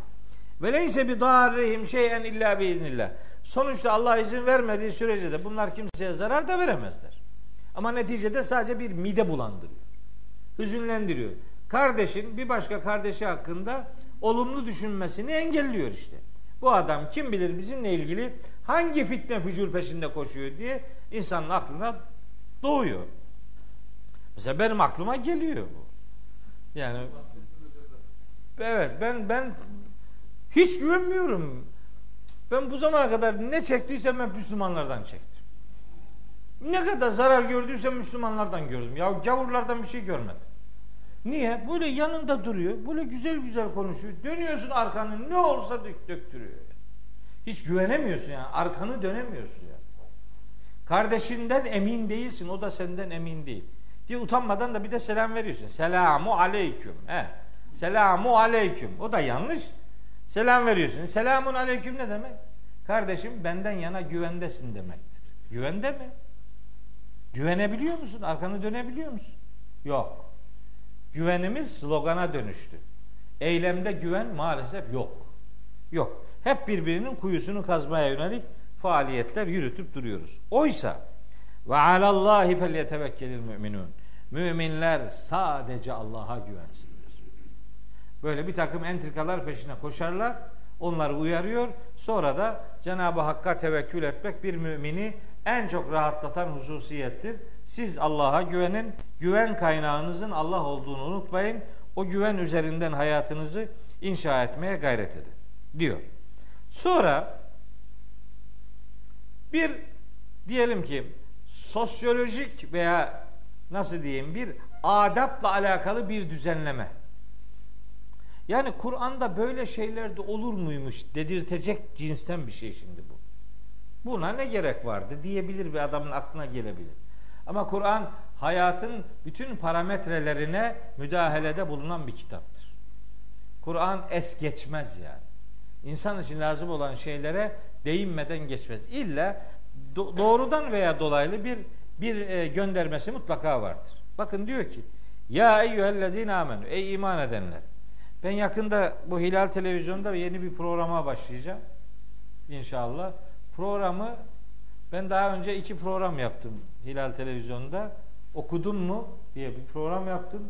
Ve neyse bir darrihim şeyen illa biiznillah. Sonuçta Allah izin vermediği sürece de bunlar kimseye zarar da veremezler. Ama neticede sadece bir mide bulandırıyor. Hüzünlendiriyor. Kardeşin bir başka kardeşi hakkında olumlu düşünmesini engelliyor işte. Bu adam kim bilir bizimle ilgili hangi fitne fücur peşinde koşuyor diye insanın aklına doğuyor. Mesela benim aklıma geliyor bu. Yani evet ben ben hiç güvenmiyorum. Ben bu zamana kadar ne çektiysem ben Müslümanlardan çektim. Ne kadar zarar gördüysem Müslümanlardan gördüm. Ya gavurlardan bir şey görmedim. Niye? Böyle yanında duruyor. Böyle güzel güzel konuşuyor. Dönüyorsun arkanı ne olsa dök, döktürüyor. Hiç güvenemiyorsun yani. Arkanı dönemiyorsun yani. Kardeşinden emin değilsin. O da senden emin değil. Diye utanmadan da bir de selam veriyorsun. Selamu aleyküm. He. Selamu aleyküm. O da yanlış. Selam veriyorsun. Selamun aleyküm ne demek? Kardeşim benden yana güvendesin demektir. Güvende mi? Güvenebiliyor musun? Arkanı dönebiliyor musun? Yok. Güvenimiz slogana dönüştü. Eylemde güven maalesef yok. Yok. Hep birbirinin kuyusunu kazmaya yönelik faaliyetler yürütüp duruyoruz. Oysa ve alallahi felyetevekkelil müminun. Müminler sadece Allah'a güvensinler. Böyle bir takım entrikalar peşine koşarlar. Onları uyarıyor. Sonra da Cenab-ı Hakk'a tevekkül etmek bir mümini en çok rahatlatan hususiyettir. Siz Allah'a güvenin. Güven kaynağınızın Allah olduğunu unutmayın. O güven üzerinden hayatınızı inşa etmeye gayret edin. Diyor. Sonra bir diyelim ki sosyolojik veya nasıl diyeyim bir adapla alakalı bir düzenleme. Yani Kur'an'da böyle şeyler de olur muymuş dedirtecek cinsten bir şey şimdi bu. Buna ne gerek vardı diyebilir bir adamın aklına gelebilir. Ama Kur'an hayatın bütün parametrelerine müdahalede bulunan bir kitaptır. Kur'an es geçmez yani. İnsan için lazım olan şeylere değinmeden geçmez. İlla do- doğrudan veya dolaylı bir bir e, göndermesi mutlaka vardır. Bakın diyor ki: "Ya eyyühellezine amenu ey iman edenler." Ben yakında bu Hilal Televizyon'da yeni bir programa başlayacağım. İnşallah. Programı ben daha önce iki program yaptım Hilal Televizyon'da. Okudum mu diye bir program yaptım.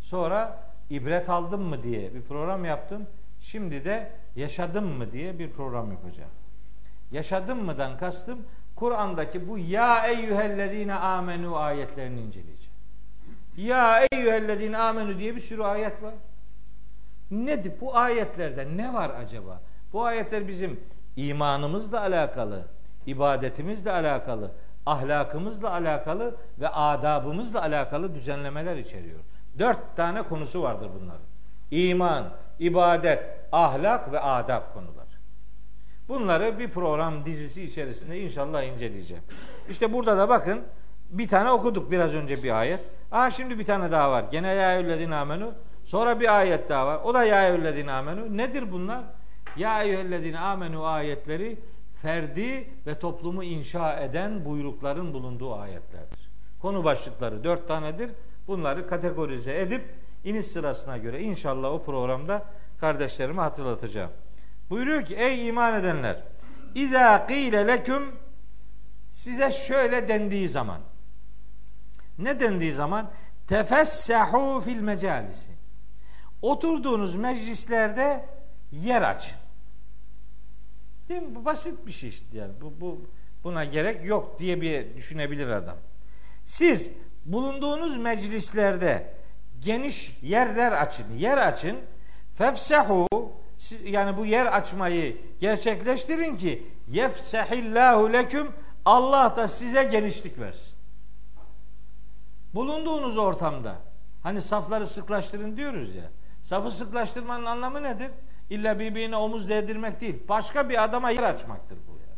Sonra ibret aldım mı diye bir program yaptım. Şimdi de yaşadım mı diye bir program yapacağım. Yaşadım mıdan kastım Kur'an'daki bu ya eyyühellezine amenu ayetlerini inceleyeceğim. Ya eyyühellezine amenu diye bir sürü ayet var. Nedir? Bu ayetlerde ne var acaba? Bu ayetler bizim imanımızla alakalı, ibadetimizle alakalı, ahlakımızla alakalı ve adabımızla alakalı düzenlemeler içeriyor. Dört tane konusu vardır bunların. İman, ibadet, ahlak ve adab konular. Bunları bir program dizisi içerisinde inşallah inceleyeceğim. İşte burada da bakın bir tane okuduk biraz önce bir ayet. Aa şimdi bir tane daha var. Gene ya amenu. Sonra bir ayet daha var. O da ya amenu. Nedir bunlar? Ya eyyühellezine amenu ayetleri ferdi ve toplumu inşa eden buyrukların bulunduğu ayetlerdir. Konu başlıkları dört tanedir. Bunları kategorize edip iniş sırasına göre inşallah o programda kardeşlerime hatırlatacağım. Buyuruyor ki ey iman edenler İzâ qîle leküm size şöyle dendiği zaman ne dendiği zaman tefessahu fil mecalisi oturduğunuz meclislerde yer açın. Değil mi? Bu basit bir şey işte yani. Bu, bu buna gerek yok diye bir düşünebilir adam. Siz bulunduğunuz meclislerde geniş yerler açın. Yer açın. Fefsehu yani bu yer açmayı gerçekleştirin ki yefsehillahu leküm Allah da size genişlik versin. Bulunduğunuz ortamda hani safları sıklaştırın diyoruz ya. Safı sıklaştırmanın anlamı nedir? İlla birbirine omuz değdirmek değil. Başka bir adama yer açmaktır bu ya.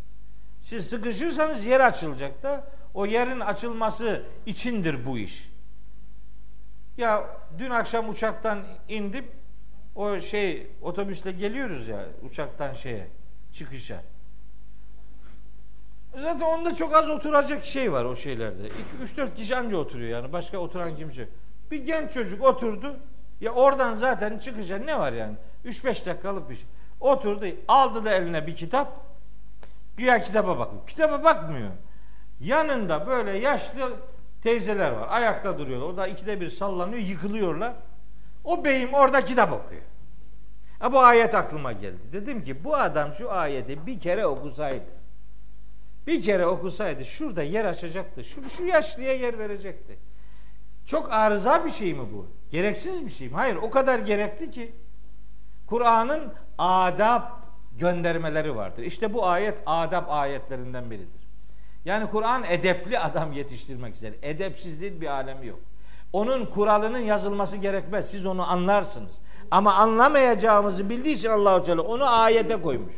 Siz sıkışırsanız yer açılacak da o yerin açılması içindir bu iş. Ya dün akşam uçaktan indim. O şey otobüsle geliyoruz ya uçaktan şeye çıkışa. Zaten onda çok az oturacak şey var o şeylerde. 3-4 kişi anca oturuyor yani. Başka oturan kimse. Bir genç çocuk oturdu. Ya oradan zaten çıkışa ne var yani? 3-5 dakikalık bir şey. Oturdu, aldı da eline bir kitap. Güya kitaba bakıyor. Kitaba bakmıyor. Yanında böyle yaşlı teyzeler var. Ayakta duruyorlar. O da ikide bir sallanıyor, yıkılıyorlar. O beyim orada kitap okuyor. Ha, bu ayet aklıma geldi. Dedim ki bu adam şu ayeti bir kere okusaydı. Bir kere okusaydı şurada yer açacaktı. Şu, şu yaşlıya yer verecekti. Çok arıza bir şey mi bu? Gereksiz bir şey mi? Hayır o kadar gerekli ki. Kur'an'ın adab göndermeleri vardır. İşte bu ayet adab ayetlerinden biridir. Yani Kur'an edepli adam yetiştirmek ister. Edepsizliğin bir alemi yok. Onun kuralının yazılması gerekmez. Siz onu anlarsınız. Ama anlamayacağımızı bildiği için Allahu Teala onu ayete koymuş.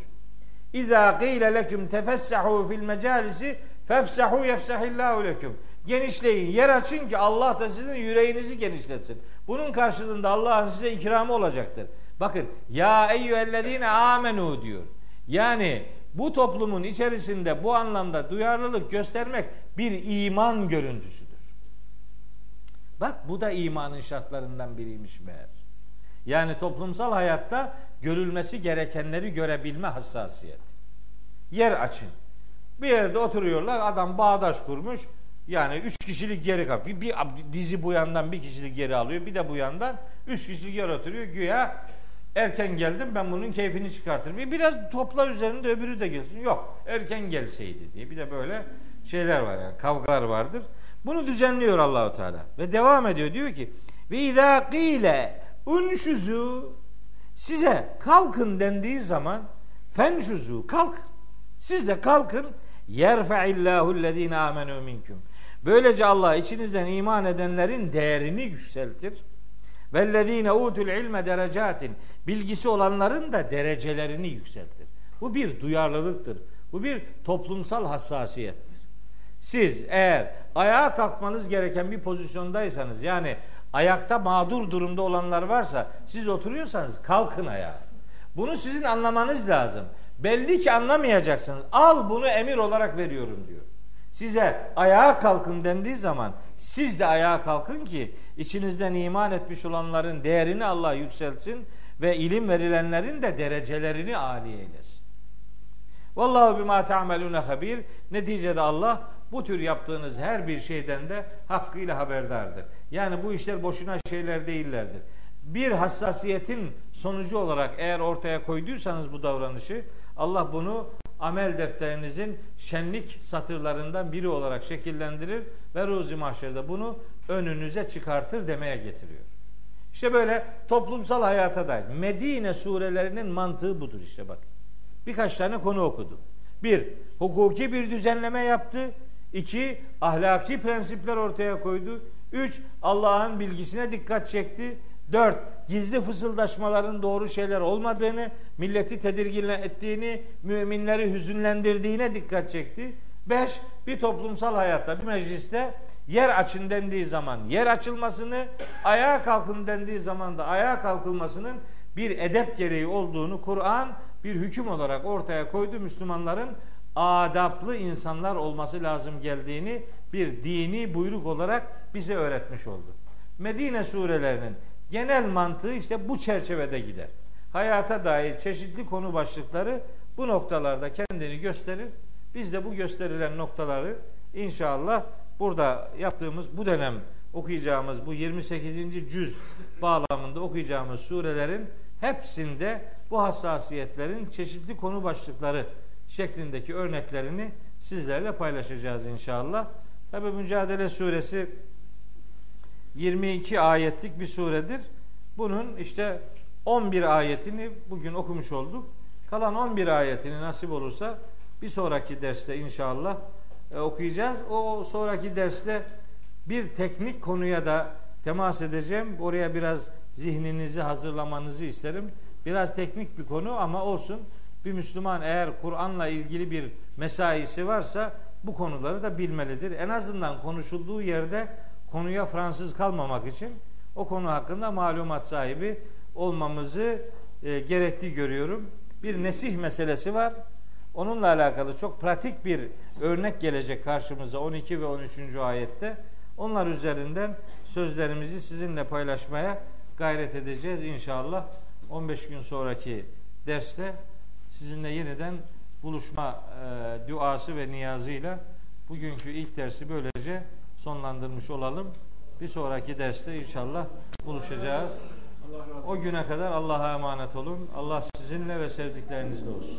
İza qile leküm tefessahu fil mecalisi fefsahu yefsahillahu leküm. Genişleyin, yer açın ki Allah da sizin yüreğinizi genişletsin. Bunun karşılığında Allah'ın size ikramı olacaktır. Bakın ya eyyühellezine amenu diyor. Yani bu toplumun içerisinde bu anlamda duyarlılık göstermek bir iman görüntüsüdür. Bak bu da imanın şartlarından biriymiş meğer. Yani toplumsal hayatta görülmesi gerekenleri görebilme hassasiyeti. Yer açın. Bir yerde oturuyorlar adam bağdaş kurmuş. Yani üç kişilik geri kap. Bir, bir dizi bu yandan bir kişilik geri alıyor. Bir de bu yandan üç kişilik yer oturuyor. Güya Erken geldim ben bunun keyfini çıkartırım. Biraz topla üzerinde öbürü de gelsin. Yok erken gelseydi diye. Bir de böyle şeyler var yani kavgalar vardır. Bunu düzenliyor Allahu Teala ve devam ediyor diyor ki ve izâ unşuzu size kalkın dendiği zaman fenşuzu kalk. Siz de kalkın yerfe'illahu ellezîne âmenû minkum. Böylece Allah içinizden iman edenlerin değerini yükseltir. Vellezîne utul ilme derecatin. Bilgisi olanların da derecelerini yükseltir. Bu bir duyarlılıktır. Bu bir toplumsal hassasiyettir. Siz eğer ayağa kalkmanız gereken bir pozisyondaysanız yani ayakta mağdur durumda olanlar varsa siz oturuyorsanız kalkın ayağa. Bunu sizin anlamanız lazım. Belli ki anlamayacaksınız. Al bunu emir olarak veriyorum diyor. Size ayağa kalkın dendiği zaman siz de ayağa kalkın ki içinizden iman etmiş olanların değerini Allah yükseltsin ve ilim verilenlerin de derecelerini âli eylesin. Vallahu bima ta'melune habir. Neticede Allah bu tür yaptığınız her bir şeyden de hakkıyla haberdardır. Yani bu işler boşuna şeyler değillerdir. Bir hassasiyetin sonucu olarak eğer ortaya koyduysanız bu davranışı Allah bunu amel defterinizin şenlik satırlarından biri olarak şekillendirir ve ruzi mahşerde bunu önünüze çıkartır demeye getiriyor. İşte böyle toplumsal hayata dair Medine surelerinin mantığı budur işte bak. Birkaç tane konu okudu. Bir, hukuki bir düzenleme yaptı. İki, ahlaki prensipler ortaya koydu. Üç, Allah'ın bilgisine dikkat çekti. Dört, gizli fısıldaşmaların doğru şeyler olmadığını, milleti tedirgin ettiğini, müminleri hüzünlendirdiğine dikkat çekti. Beş, bir toplumsal hayatta, bir mecliste yer açın dendiği zaman yer açılmasını, ayağa kalkın dendiği zaman da ayağa kalkılmasının bir edep gereği olduğunu Kur'an bir hüküm olarak ortaya koydu. Müslümanların adaplı insanlar olması lazım geldiğini bir dini buyruk olarak bize öğretmiş oldu. Medine surelerinin genel mantığı işte bu çerçevede gider. Hayata dair çeşitli konu başlıkları bu noktalarda kendini gösterir. Biz de bu gösterilen noktaları inşallah burada yaptığımız bu dönem okuyacağımız bu 28. cüz bağlamında okuyacağımız surelerin hepsinde bu hassasiyetlerin çeşitli konu başlıkları şeklindeki örneklerini sizlerle paylaşacağız inşallah. Tabi Mücadele Suresi 22 ayetlik bir suredir. Bunun işte 11 ayetini bugün okumuş olduk. Kalan 11 ayetini nasip olursa bir sonraki derste inşallah e, okuyacağız. O sonraki derste bir teknik konuya da temas edeceğim. Oraya biraz zihninizi hazırlamanızı isterim. Biraz teknik bir konu ama olsun. Bir Müslüman eğer Kur'an'la ilgili bir mesaisi varsa bu konuları da bilmelidir. En azından konuşulduğu yerde konuya Fransız kalmamak için o konu hakkında malumat sahibi olmamızı e, gerekli görüyorum. Bir nesih meselesi var. Onunla alakalı çok pratik bir örnek gelecek karşımıza 12 ve 13. ayette. Onlar üzerinden sözlerimizi sizinle paylaşmaya gayret edeceğiz inşallah. 15 gün sonraki derste sizinle yeniden buluşma e, duası ve niyazıyla bugünkü ilk dersi böylece sonlandırmış olalım. Bir sonraki derste inşallah buluşacağız. O güne kadar Allah'a emanet olun. Allah sizinle ve sevdiklerinizle olsun.